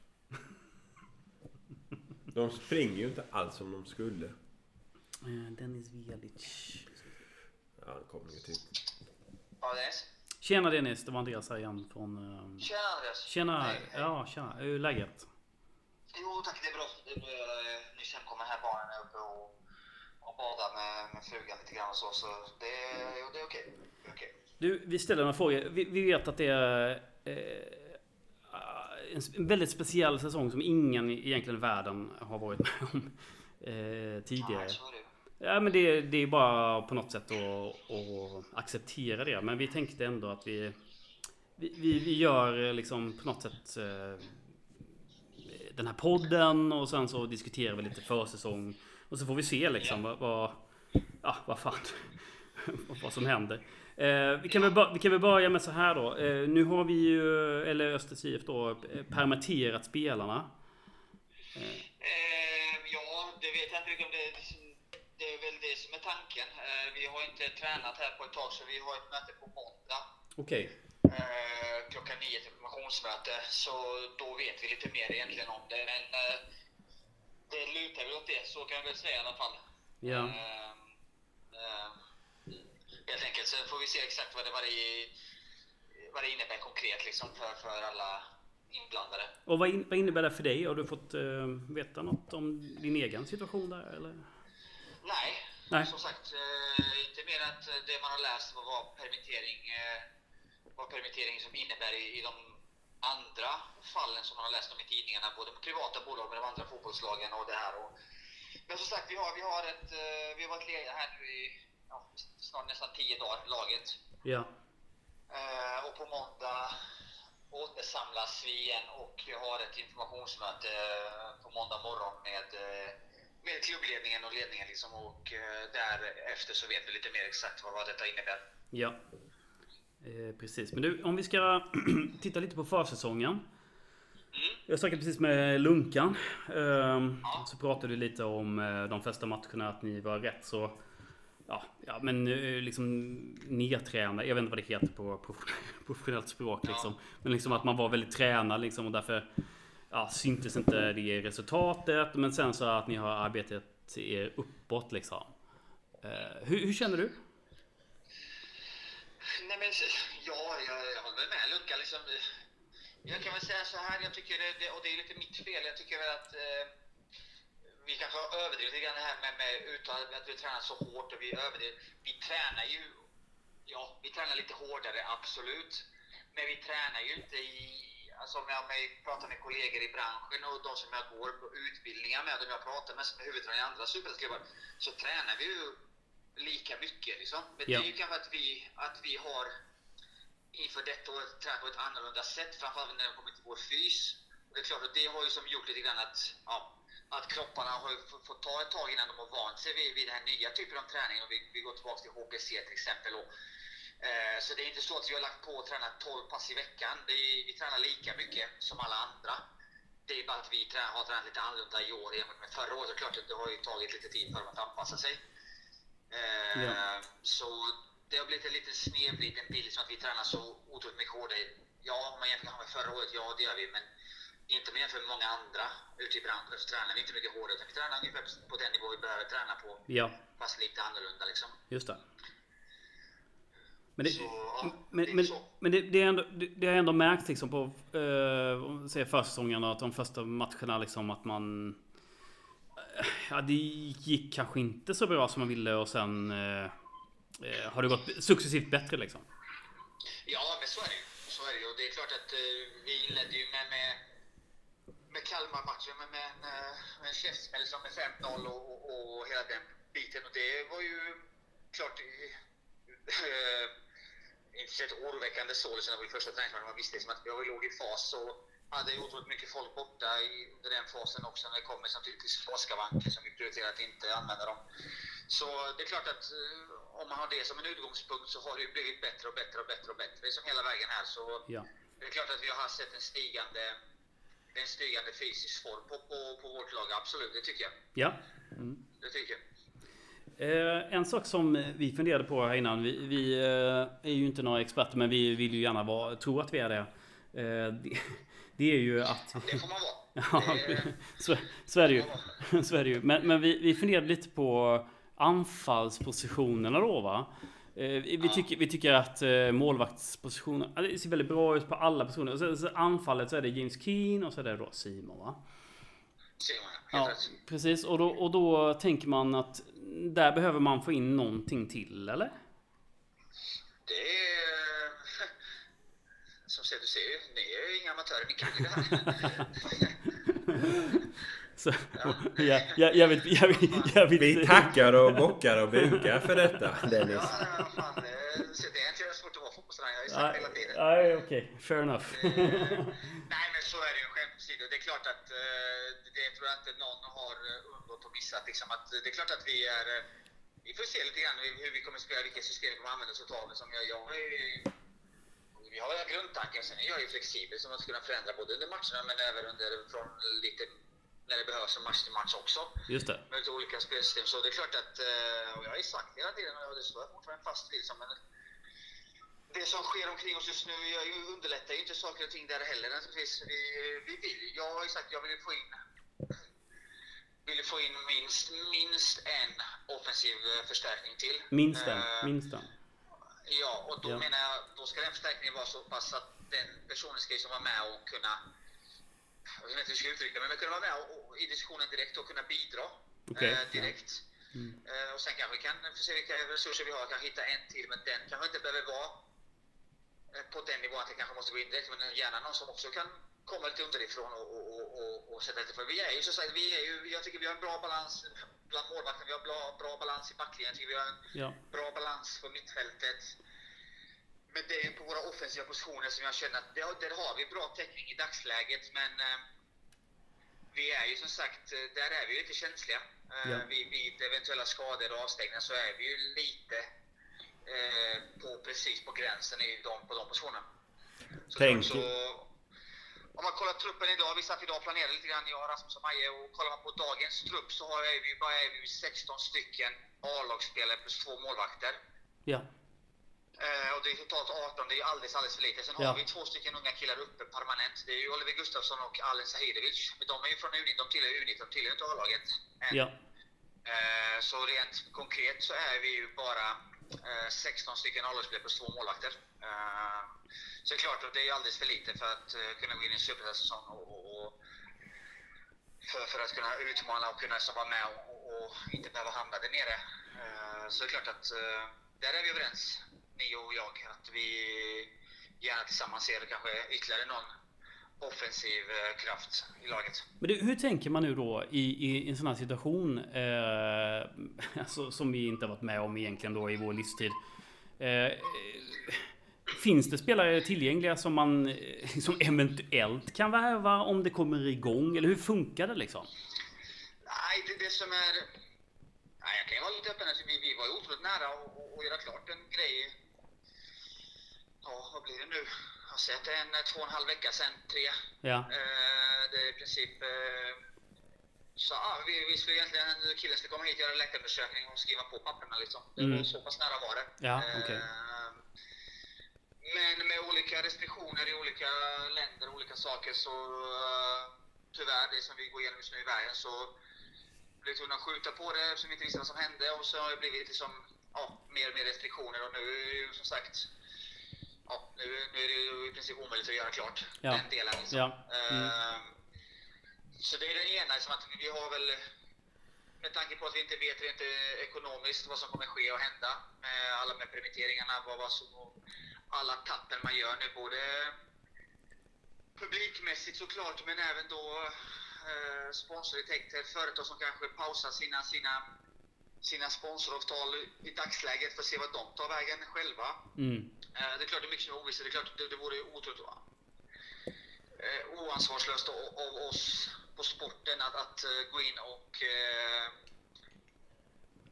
De springer ju inte alls som de skulle. Eh, Dennis Velic. Ja, det kommer ju till. Ja, Dennis. Tjena Dennis, det var Andreas här igen från... Eh, Tjena Andreas. tjena, Hej, hej. ja tjena. Hur är läget? Jo tack, det är bra. Det är bra. Jag är nyss hemkommen här. Barnen är uppe och, och badar med, med frugan lite grann och så. Så det, jo, det är okej. Det är okej. Du, vi ställer några frågor. Vi, vi vet att det är eh, en väldigt speciell säsong som ingen egentligen i världen har varit med om eh, tidigare. Ja, men det, det är bara på något sätt att, att acceptera det. Men vi tänkte ändå att vi, vi, vi, vi gör liksom på något sätt eh, den här podden och sen så diskuterar vi lite försäsong. Och så får vi se liksom vad, vad, ja, vad fan, vad som händer. Eh, vi, kan väl, bör- vi kan väl börja med så här då. Eh, nu har vi ju, eller Östers IF då, eh, permitterat spelarna. Eh, ja, det vet jag inte riktigt om det, det är väl det som är tanken. Eh, vi har inte tränat här på ett tag så vi har ett möte på måndag. Okej. Eh, klockan nio till informationsmöte. Så då vet vi lite mer egentligen om det. Men det lutar väl åt det, så kan jag väl säga i alla fall. Ja. Helt enkelt. Sen får vi se exakt vad det, vad det, vad det innebär konkret liksom för, för alla inblandade. Och vad, in, vad innebär det för dig? Har du fått eh, veta något om din egen situation där eller? Nej, Nej. som sagt, eh, inte mer än att det man har läst vad, vad permittering eh, vad permittering som innebär i, i de andra fallen som man har läst om i tidningarna, både på privata bolag med de andra fotbollslagen och det här. Och, men som sagt, vi har, vi har, ett, vi har varit lediga här nu i ja, snart nästan tio dagar, laget. Ja. Eh, och på måndag återsamlas vi igen och vi har ett informationsmöte eh, på måndag morgon med, eh, med klubbledningen och ledningen. Liksom, och eh, därefter så vet vi lite mer exakt vad, vad detta innebär. Ja. Eh, precis. Men du, om vi ska titta lite på försäsongen. Jag snackade precis med Lunkan. Ehm, Så pratade vi lite om de flesta matcherna, att ni var rätt så... Ja, ja men eh, liksom nedtränade. Jag vet inte vad det heter på profession- professionellt språk liksom. Men liksom att man var väldigt tränad liksom och därför ja, syntes inte det i resultatet. Men sen så att ni har arbetat er uppåt liksom. Eh, hur, hur känner du? Nej men ja, jag, jag håller med Lunka. Liksom, jag kan väl säga så här, jag tycker det, och det är lite mitt fel, jag tycker väl att eh, vi kanske har överdrivit lite grann det här med, med uttalet, att vi tränar så hårt och vi överdriver. Vi tränar ju, ja, vi tränar lite hårdare, absolut. Men vi tränar ju inte i, alltså om jag, jag pratar med kollegor i branschen och de som jag går på utbildningar med, de jag pratar med som är huvudtränare i andra superettan så tränar vi ju lika mycket liksom. Men Ja. det är ju kanske att vi, att vi har inför detta året tränat på ett annorlunda sätt, framförallt när det kommer till vår fys. det är klart att det har ju som gjort lite grann att, ja, att kropparna har fått- ta ett tag innan de har vant sig vid, vid den här nya typen av träning. Och vi, vi går tillbaka till HPC till exempel. Och, eh, så det är inte så att vi har lagt på och tränat 12 pass i veckan. Är, vi tränar lika mycket som alla andra. Det är bara att vi tränar, har tränat lite annorlunda i år jämfört med förra året. Klart att det har ju tagit lite tid för dem att anpassa sig. Eh, Ja. Så det har blivit en lite snedvriden bild som att vi tränar så otroligt mycket hårdare. Ja, om man jämför med förra året, ja det gör vi. Men inte jämför med många andra ute i branschen så tränar vi inte mycket hårdare. Utan vi tränar ungefär på den nivå vi behöver träna på. Ja, Fast lite annorlunda liksom. just det. Men det, Så, ja, men, det är men, så. men det, det, är ändå, det, det har ändå märkts liksom på eh, och att de första matcherna liksom att man... eh, Ja, det gick kanske inte så bra som man ville och sen eh, eh, har det gått successivt bättre liksom. Ja, men så är det ju. Så är det ju. Och det är klart att eh, vi inledde ju med, med, med Kalmar-matchen med, med, en, eh, med en käftsmäll som med 5-0 och, och, och hela den biten. Och det var ju klart eh, inte så ett oroväckande så liksom, det var ju första träningsmatchen. Man visste liksom att vi låg i fas och hade otroligt mycket folk borta i, under den fasen också när det kommer samtidigt till skavanker som vi prioriterar att inte använda dem. Så det är klart att eh, om man har det som en utgångspunkt så har det ju blivit bättre och bättre och bättre och bättre som hela vägen här. Så Ja. det är klart att vi har sett en stigande, en stigande fysisk form på, på, på vårt lag. Absolut, det tycker jag. Ja. Det tycker jag. Eh, en sak som vi funderade på här innan. Vi, vi eh, är ju inte några experter men vi vill ju gärna vara, tro att vi är det. Eh, det, det är ju att... Det får man vara. Ja, så är det ju. Så är det ju. Men, men vi, vi funderade lite på anfallspositionerna då va? Eh, Vi, vi, tycker, vi tycker att eh, målvaktspositionen, ja, det ser väldigt bra ut på alla positioner. Och så, så anfallet så är det James Keane och så är det då Simon va? Ser. Helt Ja, precis. Och då, och då tänker man att där behöver man få in någonting till eller? Det är... Som sagt, du ser ju, ni är ju inga amatörer, ni kan ju det här. Så, ja, ja, jag vet, jag vet, jag vet, Vi tackar och bockar och bukar för detta Dennis. Ja, ja, fan, det, så det är inte svårt att vara fotbollstränare, jag har ju sagt hela tiden. Nej, okej. Fair enough. Nej, men så är det ju skämt åsido. Det är klart att eh, det tror jag inte någon har eh, undgått och missat. Liksom, att det är klart att vi är... eh, Vi får se lite grann hur vi kommer spela, vilka system vi kommer använda oss av. Som jag, jag är, vi har ju grundtanken, sen är jag ju flexibel som att kunna förändra både under matcherna men även under från lite när det behövs från match till match också. Just det. Med lite olika spelsystem. Så det är klart att, eh, och jag har ju sagt hela tiden och det står jag fortfarande fast vid. Som en, det som sker omkring oss just nu jag ju underlättar ju inte saker och ting där heller naturligtvis. Vi, vi vill, jag har ju sagt att jag vill få in vill få in minst, minst en offensiv eh, förstärkning till. Minst en. Eh, Minst en. Ja, och då Ja. menar jag, då ska den förstärkningen vara så pass att den personen ska ju som vara med och kunna, jag vet inte hur jag ska uttrycka mig, men kunna vara med och, och, i diskussionen direkt och kunna bidra Okej, eh, direkt. Eh, och sen kanske vi kan se vilka resurser vi har, kanske hitta en till, men den kanske inte behöver vara eh, på den nivån att det kanske måste gå in direkt, men gärna någon som också kan komma lite underifrån och, och, och, och, sätta lite för. Vi är ju så sagt, vi är ju, jag tycker vi har en bra balans bland målvakterna, vi har bra, bra balans i backlinjen, jag tycker vi har en Ja. bra balans på mittfältet. Men det är ju på våra offensiva positioner som jag känner att där, där har vi bra täckning i dagsläget. Men eh, vi är ju som sagt, eh, där är vi ju lite känsliga. Eh, Ja. vid, vid eventuella skador och avstängningar så är vi ju lite eh, på, precis på gränsen i de, på de positionerna. Så Tänk- Så, om man kollar truppen idag, vi satt idag och planerade lite grann, jag, Rasmus och Maje, och kollar man på dagens trupp så har vi, bara är vi 16 stycken A-lagsspelare plus två målvakter. Ja. Eh, och det är totalt 18, det är alldeles, alldeles för lite. Sen Ja. har vi två stycken unga killar uppe permanent. Det är ju Oliver Gustafsson och Alen Sahidovic. Men de är ju från U19, de tillhör U19, de tillhör inte A-laget än. Ja. Eh, så rent konkret så är vi ju bara eh, 16 stycken A-lagsspelare plus två målvakter. Eh, så det är klart att det är alldeles för lite för att eh, kunna gå in i en superettan-säsong och, och, och för, för att kunna utmana och kunna så vara med och, och, inte behöva hamna där nere. Eh, så det är klart att där är vi överens, ni och jag, att vi gärna tillsammans ser kanske ytterligare någon offensiv eh, kraft i laget. Men du, hur tänker man nu då i, i en sån här situation eh, alltså, som vi inte har varit med om egentligen då i vår livstid? Eh, Finns det spelare tillgängliga som man eh, som eventuellt kan värva om det kommer igång? Eller hur funkar det liksom? Nej, det, det som är... Nej, jag kan ju vara lite öppen. Alltså, vi, vi var ju otroligt nära att göra klart en grej. Ja, vad blir det nu? Jag har sett en två och en halv vecka sedan, tre. Ja. Eh, det är i princip... Eh, så ja, vi, vi skulle egentligen, killen skulle komma hit och göra läkarundersökning och skriva på papperna liksom. Det var Mm. så pass nära var det. Ja, okej. Eh, Men med olika restriktioner i olika länder och olika saker så eh, tyvärr, det som vi går igenom just nu i världen så blev vi tvungna att skjuta på det eftersom vi inte visste vad som hände och så har det blivit liksom, ja, mer och mer restriktioner och nu som sagt Ja, nu, nu är det ju i princip omöjligt att göra klart Ja. den delen. Liksom. Ja. Mm. Eh, Så det är det ena, liksom att vi har väl med tanke på att vi inte vet rent eh, ekonomiskt vad som kommer ske och hända med alla med permitteringarna, vad, vad som, alla tappen man gör nu, både publikmässigt såklart, men även då eh, sponsorintäkter, företag som kanske pausar sina, sina, sina sponsoravtal i dagsläget för att se vad de tar vägen själva. Mm. Eh, det är klart det är mycket som är ovisst. Det är klart det, det vore otroligt eh, oansvarslöst av, oss på sporten att, att eh, gå in och eh,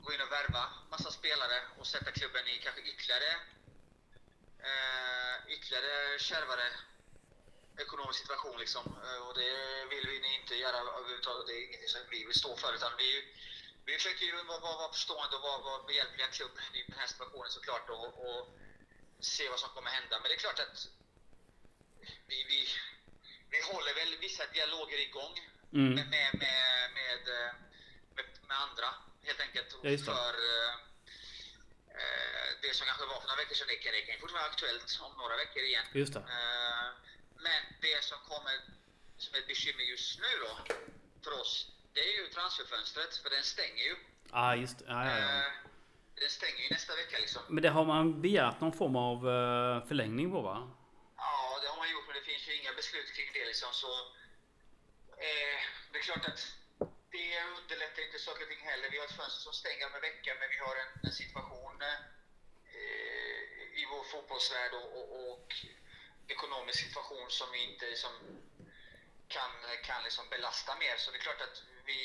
gå in och värva massa spelare och sätta klubben i kanske ytterligare eh, ytterligare kärvare ekonomisk situation liksom. Och det vill vi inte göra överhuvudtaget. Det är ingenting som vi vill stå för utan vi vi försöker ju vara, vara, vara förstående och vara, vara behjälpliga klubben i den här situationen såklart och, och se vad som kommer hända. Men det är klart att vi, vi, vi håller väl vissa dialoger igång Mm. med, med, med, med, med, andra helt enkelt. Ja. För eh, eh, det som kanske var för några veckor sedan, det kan, det kan fortfarande vara aktuellt om några veckor igen. Just det. Eh, Men det som kommer som är ett bekymmer just nu då för oss, det är ju transferfönstret, för den stänger ju. Ah, just ja, ja, ja. Eh, Den stänger ju nästa vecka liksom. Men det har man begärt någon form av eh, förlängning på va? Ja, det har man gjort, men det finns ju inga beslut kring det liksom. Så, eh, det är klart att det underlättar inte saker och ting heller. Vi har ett fönster som stänger om en vecka, men vi har en, en situation eh, i vår fotbollsvärld och, och, och ekonomisk situation som vi inte liksom, kan, kan liksom belasta mer. Så det är klart att vi,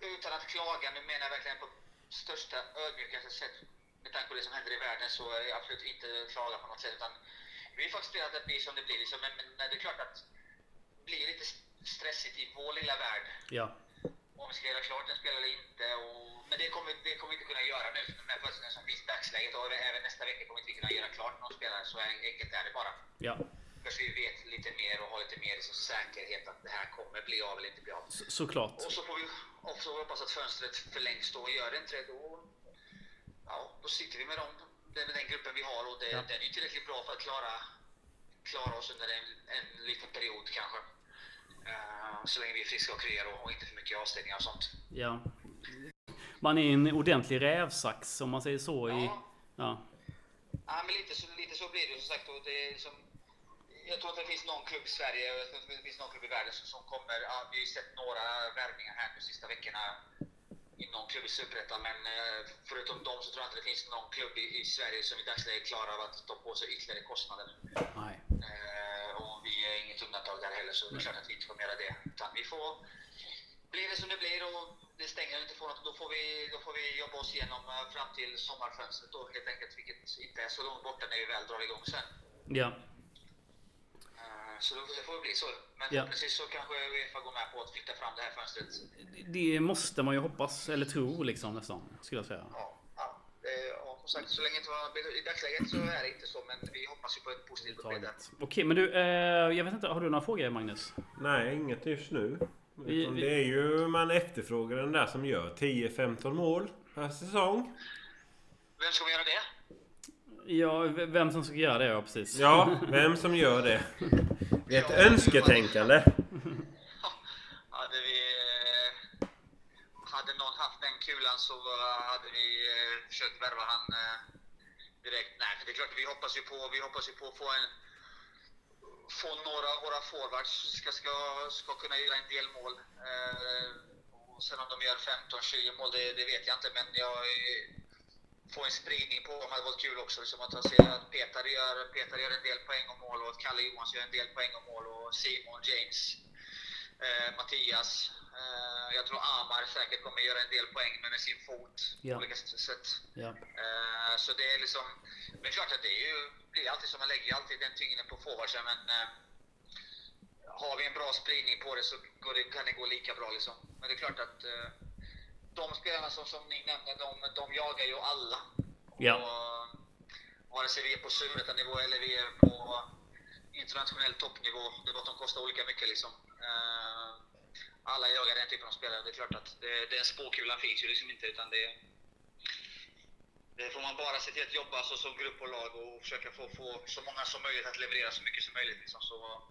utan att klaga, nu menar jag verkligen på största ödmjukaste sätt med tanke på det som händer i världen så är jag absolut inte klaga på något sätt. Utan vi får acceptera att det blir som det blir. Liksom. Men, men det är klart att det blir lite stressigt i vår lilla värld Ja. om vi ska göra klart en spelare eller inte. Och, men det kommer, det kommer vi inte kunna göra nu med de förutsättningar som finns i dagsläget. Och även nästa vecka kommer vi inte kunna göra klart någon spelare. Så enkelt är det bara. Ja. Först vi vet lite mer och har lite mer liksom säkerhet att det här kommer bli av eller inte bli av. Så, såklart. Och så får vi också hoppas att fönstret förlängs då. Och gör det inte det då, ja, då sitter vi med, dem, med den gruppen vi har och det, Ja. den är ju tillräckligt bra för att klara, klara oss under en, en liten period kanske. Eh, så länge vi är friska och krya och, och inte för mycket avstängningar och sånt. Ja. Man är en ordentlig rävsax om man säger så. I, Ja. ja. Ja, men lite så, lite så blir det som sagt. Och det är liksom, jag tror att det finns någon klubb i Sverige och jag tror att det finns någon klubb i världen som, kommer. Ja, vi har ju sett några värvningar här de sista veckorna i någon klubb i Superettan. Men eh, förutom dem så tror jag inte det finns någon klubb i, i Sverige som i dagsläget klarar av att ta på sig ytterligare kostnader. Nej. Eh, och vi är inget undantag där heller, så det är klart att vi inte kommer göra det. Utan vi får... Blir det som det blir och det stänger inte får något, då får vi, då får vi jobba oss igenom eh, fram till sommarfönstret då helt enkelt, vilket inte är så långt borta när vi väl drar igång sen. Ja. Så då, det får bli så. Men Ja. precis så kanske Uefa går med på att flytta fram det här fönstret. Det måste man ju hoppas, eller tro liksom nästan, skulle jag säga. Ja, ja. Ja som sagt, så länge inte var, i dagsläget så är det inte så, men vi hoppas ju på ett positivt besked. Okej, men du, eh, jag vet inte, har du några frågor Magnus? Nej, inget just nu. Vi- Det är ju man efterfrågar den där som gör 10-15 mål per säsong. Vem ska vi göra det? Ja, vem som ska göra det, ja precis. Ja, vem som gör det. Det är ett önsketänkande. Hade vi... eh, Hade någon haft den kulan så hade vi eh, försökt värva han eh, direkt. Nej, för det är klart vi hoppas ju på, vi hoppas ju på att få en få några av våra forwards ska, ska, ska kunna göra en del mål. Eh, och sen om de gör 15-20 mål, det, det vet jag inte. Men jag få en spridning på dem hade varit kul också. Liksom att se att Peter gör, Peter gör en del poäng och mål och att Kalle Johansson gör en del poäng och mål och Simon, James, eh, Mattias. Eh, jag tror Amar säkert kommer göra en del poäng med, med sin fot Ja. på olika sätt. Ja. Eh, så det är liksom, men klart att det är ju, blir alltid som man lägger alltid den tyngden på forwardsen men eh, har vi en bra spridning på det så går det, kan det gå lika bra liksom. Men det är klart att eh, de spelarna som, som ni nämnde, de, de jagar ju alla. Ja. Och, vare sig vi är på superettanivå eller vi är på internationell toppnivå, det är bara att de kostar olika mycket liksom. Eh, alla jagar den typen av spelare. Det är klart att det, den spåkulan finns ju liksom inte utan det det får man bara se till att jobba så som grupp och lag och försöka få, få så många som möjligt att leverera så mycket som möjligt. Liksom. Så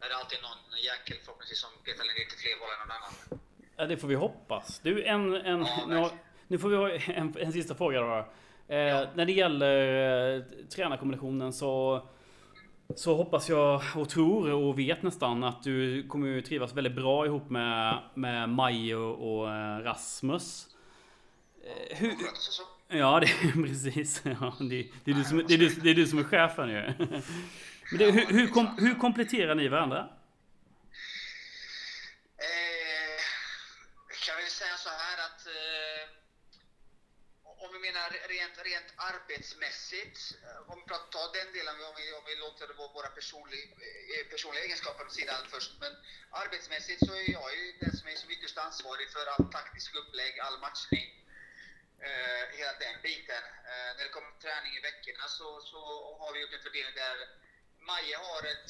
är det alltid någon jäkel förhoppningsvis som petar lite fler bollar än någon annan. Ja, det får vi hoppas. Du, en, en, Ja, nu, har- nu får vi ha en, en sista fråga då. Eh, När det gäller eh, tränarkombinationen så, så hoppas jag och tror och vet nästan att du kommer trivas väldigt bra ihop med, med Maj och, eh, Rasmus. Eh, hur, ja, det precis. Ja, det, det, är du som, det, är du, det är du som är chefen ju. Men det, hur, hur, kom, hur kompletterar ni varandra? Eh, kan vi säga så här att eh, om vi menar rent, rent arbetsmässigt, eh, om vi pratar, tar den delen, om vi, om vi låter våra personliga, eh, personliga egenskaper åt sidan först. Men arbetsmässigt så är jag ju den som är som ytterst ansvarig för all taktisk upplägg, all matchning. Eh, hela den biten. Eh, när det kommer till träning i veckorna så, så har vi gjort en fördelning där Maje har ett,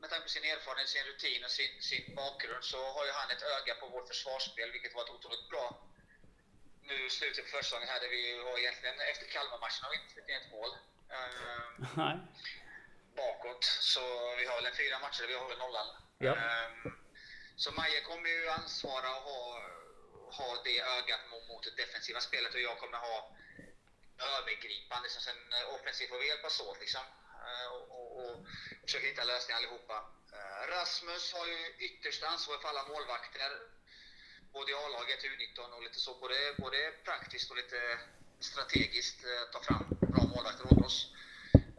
med tanke på sin erfarenhet, sin rutin och sin, sin bakgrund, så har ju han ett öga på vårt försvarsspel, vilket varit otroligt bra. Nu slutet på försäsongen här, där vi var egentligen, efter Kalmar-matchen har vi inte släppt in ett mål. Eh, Nej. bakåt. Så vi har väl en fyra matcher där vi håller nollan. Ja. Ehm, så Maja kommer ju ansvara och ha, ha det ögat mot, mot det defensiva spelet och jag kommer ha övergripande. Så sen offensivt får vi hjälpas åt liksom. Eh, och, och, och försöka hitta lösningar allihopa. Eh, Rasmus har ju ytterst ansvar för alla målvakter. Både i A-laget, U19 och lite så. Både, både praktiskt och lite strategiskt eh, ta fram bra målvakter åt oss.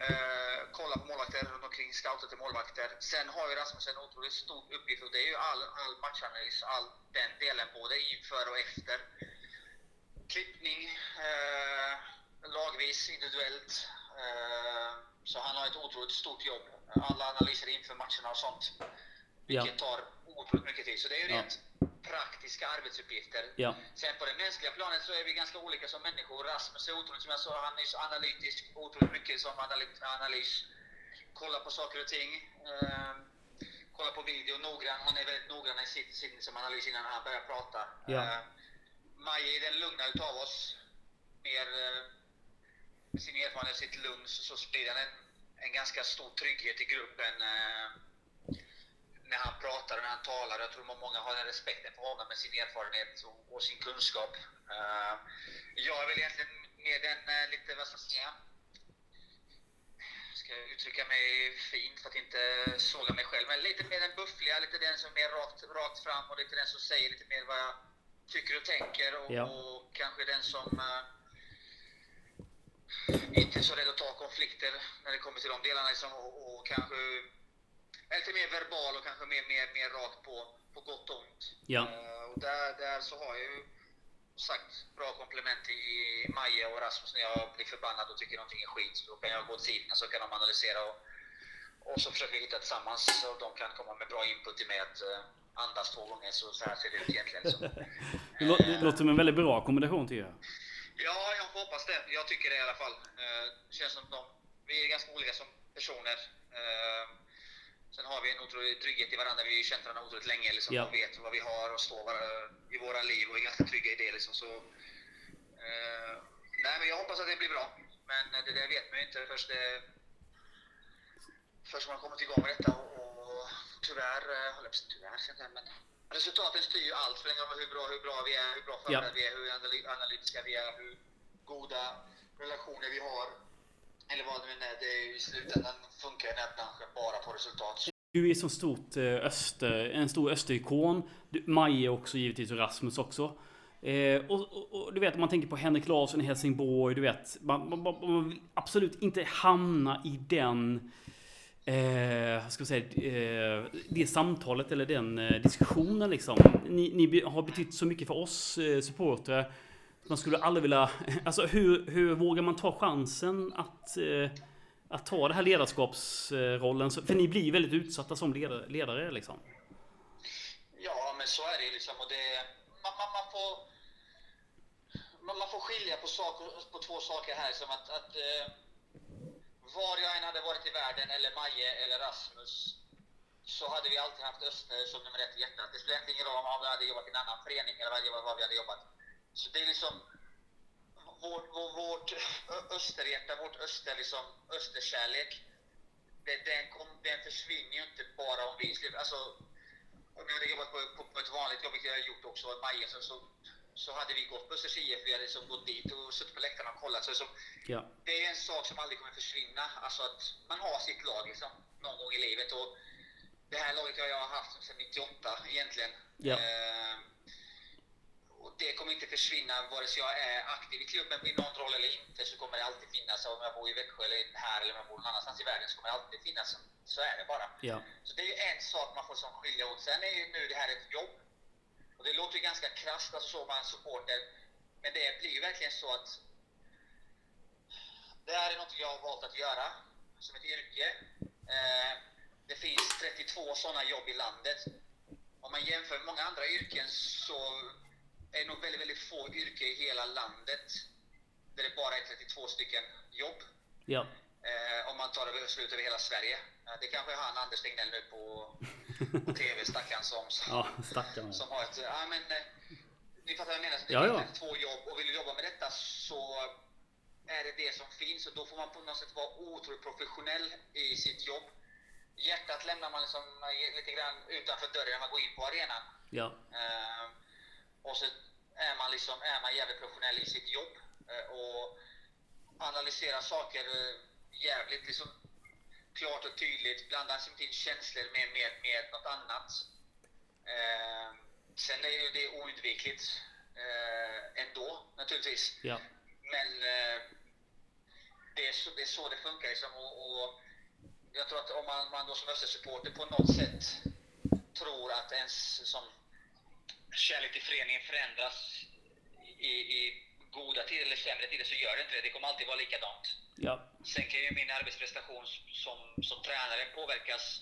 Eh, kolla på målvakter runt omkring, scouta till målvakter. Sen har ju Rasmus en otroligt stor uppgift och det är ju all, all matchanalys, all den delen, både inför och efter. Klippning, eh, lagvis, individuellt. Eh, så han har ett otroligt stort jobb. Alla analyser inför matcherna och sånt. Vilket tar otroligt mycket tid. Så det är ju Ja. rent praktiska arbetsuppgifter. Ja. Sen på det mänskliga planet så är vi ganska olika som människor. Rasmus är otroligt, som jag sa, han är så analytisk, otroligt mycket som analy- analys. Kolla på saker och ting. Eh, kolla på video noggrann. Han är väldigt noggrann i sitt, sin som analys innan han börjar prata. Ja. Eh, Maja är den lugna utav oss. Mer eh, sin erfarenhet, sitt lugn, så, så sprider han en, en ganska stor trygghet i gruppen. Eh, när han pratar och när han talar. Jag tror många har den respekten för honom med sin erfarenhet och, och sin kunskap. Eh, jag är väl egentligen mer den eh, lite, vad ska jag säga, ska jag uttrycka mig fint för att inte såga mig själv, men lite mer den buffliga, lite den som är mer rakt, rakt fram och lite den som säger lite mer vad jag tycker och tänker och, Ja. och kanske den som eh, inte är så rädd att ta konflikter när det kommer till de delarna liksom, och, och kanske lite mer verbal och kanske mer, mer, mer rakt på, på gott och ont. Ja. Eh, och där, där så har jag ju sagt bra komplement i i Maja och Rasmus när jag blir förbannad och tycker någonting är skit. Så då kan jag gå till sidan så kan de analysera och, och så försöker vi hitta tillsammans så de kan komma med bra input till mig att eh, andas två gånger så, så här ser det ut egentligen. Så. Det, lå- det låter som en väldigt bra kombination tycker jag. Ja, jag hoppas det. Jag tycker det i alla fall. Det känns som de, vi är ganska olika som personer. Eh, Sen har vi en otrolig trygghet i varandra. Vi har känt varandra otroligt länge liksom, Ja. och vet vad vi har och står i våra liv och är ganska trygga i det. Liksom, så, eh, nej, men jag hoppas att det blir bra. Men det där vet man ju inte först, det, först man kommit igång med detta. Och, och tyvärr, eh, håller på tyvärr, men resultaten styr ju allt. Ingen roll hur bra, hur bra vi är, hur bra förberedda vi är, hur analy- analytiska vi är, hur goda relationer vi har. Eller vad det nu är. Det är ju i slutändan funkar den här branschen bara på resultat. Du är så stort eh, öster, eh, en stor österikon. Maje också givetvis och Rasmus också. Eh, och, och, och du vet, om man tänker på Henrik Larsson i Helsingborg, du vet. Man, man, man, man vill absolut inte hamna i den... Eh, ska säga, eh, det samtalet eller den eh, diskussionen liksom. Ni, ni har betytt så mycket för oss eh, supportrar. Man skulle aldrig vilja... Alltså hur, hur vågar man ta chansen att, eh, att ta den här ledarskapsrollen? För ni blir väldigt utsatta som ledare, ledare liksom. Ja, men så är det ju liksom. Och det, man, man, man, får, man, får skilja på, saker, på två saker här. Som att, att eh, var jag än hade varit i världen, eller Maje eller Rasmus, så hade vi alltid haft Öster som nummer ett i hjärtat. Det spelar ingen roll om vi hade jobbat i en annan förening eller vad vi hade jobbat. Så det är liksom vårt, vår, vårt ö- österhjärta, vårt öster, liksom, österkärlek. Det, den, kom, den försvinner ju inte bara om vi slutar. Alltså, om jag hade jobbat på, på, på ett vanligt jobb, vilket jag har gjort också, i Maja, så, så, så hade vi gått på Östers IF, vi hade liksom gått dit och suttit på läktarna och kollat. Så, så, Ja. det är en sak som aldrig kommer försvinna. Alltså att man har sitt lag liksom, någon gång i livet. Och det här laget har jag haft sedan 98 egentligen. Ja. Eh, och det kommer inte försvinna vare sig jag är aktiv i klubben i någon roll eller inte så kommer det alltid finnas. Om jag bor i Växjö eller här eller om jag bor någon annanstans i världen så kommer det alltid finnas. Så är det bara. Ja. Så det är en sak man får som skilja åt. Sen är ju nu det här ett jobb. Och det låter ju ganska krasst, alltså så man supporter. Men det blir ju verkligen så att det här är något jag har valt att göra som ett yrke. Eh, det finns 32 sådana jobb i landet. Om man jämför med många andra yrken så är det nog väldigt, väldigt få yrken i hela landet där det bara är 32 stycken jobb. Ja. Eh, om man tar det slut över hela Sverige. Eh, det kanske är han Anders Tegnell nu på, på TV, stackaren som, som, Ja, stackarn. som har ett... Ja, men, eh, ni fattar vad jag menar. Så Det Ja, finns ja. två jobb och vill du jobba med detta så är det det som finns och då får man på något sätt vara otroligt professionell i sitt jobb. Hjärtat lämnar man liksom lite grann utanför dörren när man går in på arenan. Ja. Eh, och så är man, liksom, är man jävligt professionell i sitt jobb eh, och analyserar saker eh, jävligt liksom, klart och tydligt. Blandar inte in känslor med, med, med något annat. Eh, sen är ju det oundvikligt eh, ändå naturligtvis. Ja. Men eh, det, är så, det är så det funkar. Liksom, och, och jag tror att om man, man då som Östersupporter på något sätt tror att ens som kärlek till föreningen förändras i, i goda tider eller sämre tider så gör det inte det. Det kommer alltid vara likadant. Ja. Sen kan ju min arbetsprestation som, som tränare påverkas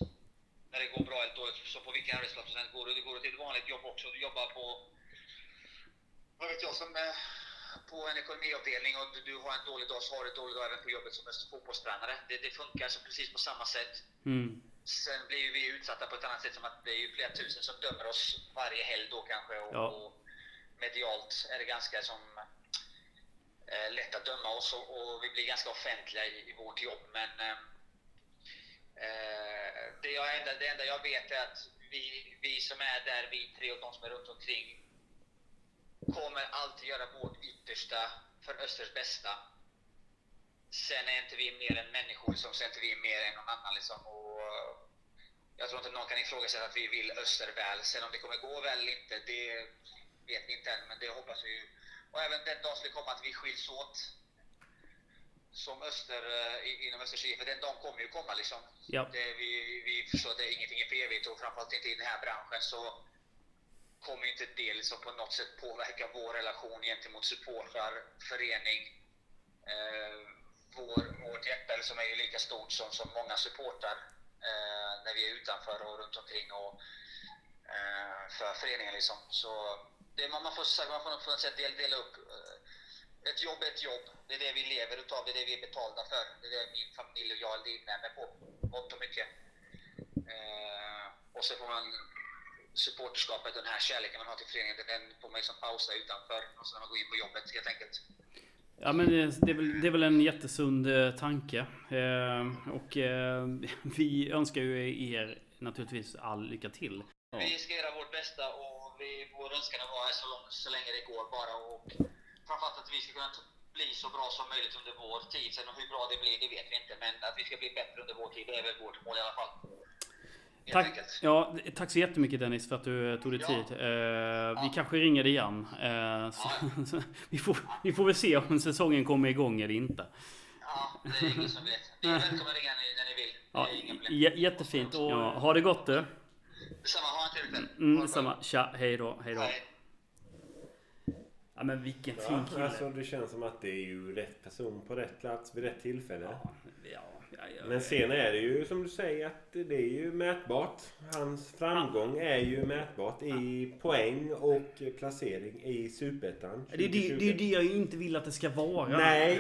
när det går bra eller dåligt. Så på vilken arbetsplats som helst går du. Du går till ett vanligt jobb också. Du jobbar på, vad vet jag, som eh, på en ekonomiavdelning och du, du har en dålig dag så har du en dålig dag även på jobbet som fotbollstränare. Det, det funkar så precis på samma sätt. Mm. Sen blir vi utsatta på ett annat sätt som att det är ju flera tusen som dömer oss varje helg då kanske. Och, Ja. och medialt är det ganska som eh, lätt att döma oss och, och vi blir ganska offentliga i, i vårt jobb. Men eh, eh, det, jag enda, det enda jag vet är att vi, vi som är där, vi tre och de som är runt omkring kommer alltid göra vårt yttersta för Östers bästa. Sen är inte vi mer än människor, liksom, sen är inte vi mer än någon annan. Liksom, och, jag tror inte någon kan ifrågasätta att vi vill Öster väl. Sen om det kommer gå väl eller inte, det vet vi inte än, men det hoppas vi ju. Och även den dag skulle komma att vi skiljs åt som Öster eh, inom Östers IF, för den dagen kommer ju komma liksom. Ja. Det, vi, vi förstår att det är ingenting är för evigt och framförallt inte i den här branschen så kommer inte det liksom på något sätt påverka vår relation gentemot supportrar, förening, eh, vår, vårt hjärta som är ju lika stort som, som många supportrar eh, när vi är utanför och runt omkring och eh, för föreningen liksom. Så det, man, man, får, man får på något sätt dela, dela upp. Eh, ett jobb är ett jobb. Det är det vi lever utav, det är det vi är betalda för. Det är det min familj och jag lever med på, mått och mycket. Eh, och så får man supporterskapet, den här kärleken man har till föreningen, den får man liksom pausa utanför och så när man går in på jobbet helt enkelt. Ja men det, det, är väl, det är väl en jättesund eh, tanke. Eh, och eh, vi önskar ju er naturligtvis all lycka till. Ja. Vi ska göra vårt bästa och vi, vår önskan är att vara här så, lång, så länge det går bara. Och framförallt att vi ska kunna bli så bra som möjligt under vår tid. Sen hur bra det blir, det vet vi inte. Men att vi ska bli bättre under vår tid, det är väl vårt mål i alla fall. Tack, enkelt. ja, tack så jättemycket Dennis för att du eh, tog dig Ja. tid. Eh, Vi Ja. kanske ringer igen. Eh, så, så, vi, får, vi får väl se om säsongen kommer igång eller inte. Ja, det är ingen som vet. Ni är välkomna att ringa när ni vill. Det Ja, är inga problem. j- jättefint. Och, ja, ha det gott du. Detsamma, ha en trevlig kväll. Mm, Ha det samma. bra. Tja, hej då. Hej då. Hej. Ja, men vilken fin Ja, kille. alltså det känns som att det är ju rätt person på rätt plats vid rätt tillfälle. Ja, ja, ja, ja. Men sen är det ju som du säger att det är ju mätbart. Hans framgång är ju mätbart i poäng och placering i Superettan. Det är det, det är det jag inte vill att det ska vara. Nej,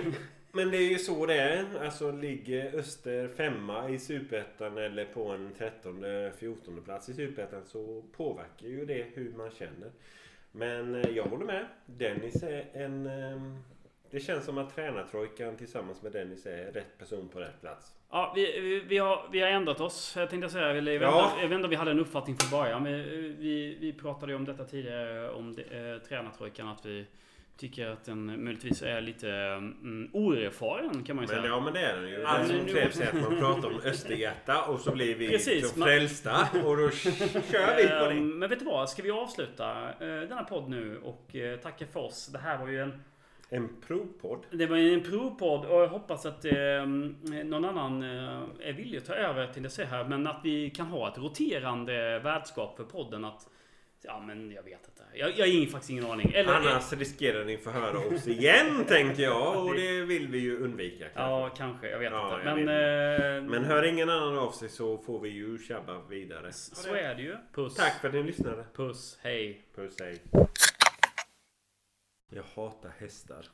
men det är ju så det är. Alltså ligger Öster femma i Superettan eller på en 13-14 plats i Superettan så påverkar ju det hur man känner. Men eh, jag håller med. Dennis är en... Det känns som att tränartrojkan tillsammans med Dennis är rätt person på rätt plats. Ja, vi, vi, vi, har, vi har ändrat oss. Jag tänkte säga, eller jag vet, Ja. inte, jag vet inte om vi hade en uppfattning från början. Men eh, vi, vi pratade ju om detta tidigare, om det, eh, tränartrojkan. Att vi tycker att den möjligtvis är lite mm, oerfaren kan man ju Men säga. ja, men det är den ju. Det som men krävs är att man pratar om Österhjärta och så blir vi Precis, liksom man- frälsta och då kör vi på det. Ehm, Men vet du vad? Ska vi avsluta eh, denna podd nu och eh, tacka för oss? Det här var ju en En provpodd. Det var en provpodd och jag hoppas att eh, någon annan eh, är villig att ta över till det här. Men att vi kan ha ett roterande värdskap för podden. Att, ja men jag vet inte. Jag, jag har faktiskt ingen aning. Eller, Annars riskerar ni få höra oss igen tänker jag och det vill vi ju undvika. kanske. Ja, kanske. Jag vet Ja, inte. jag Men, eh, Men hör ingen annan av sig så får vi ju tjabba vidare. så är det ju. Puss. Tack för att ni lyssnade. Puss. Hej. Puss hej. Jag hatar hästar.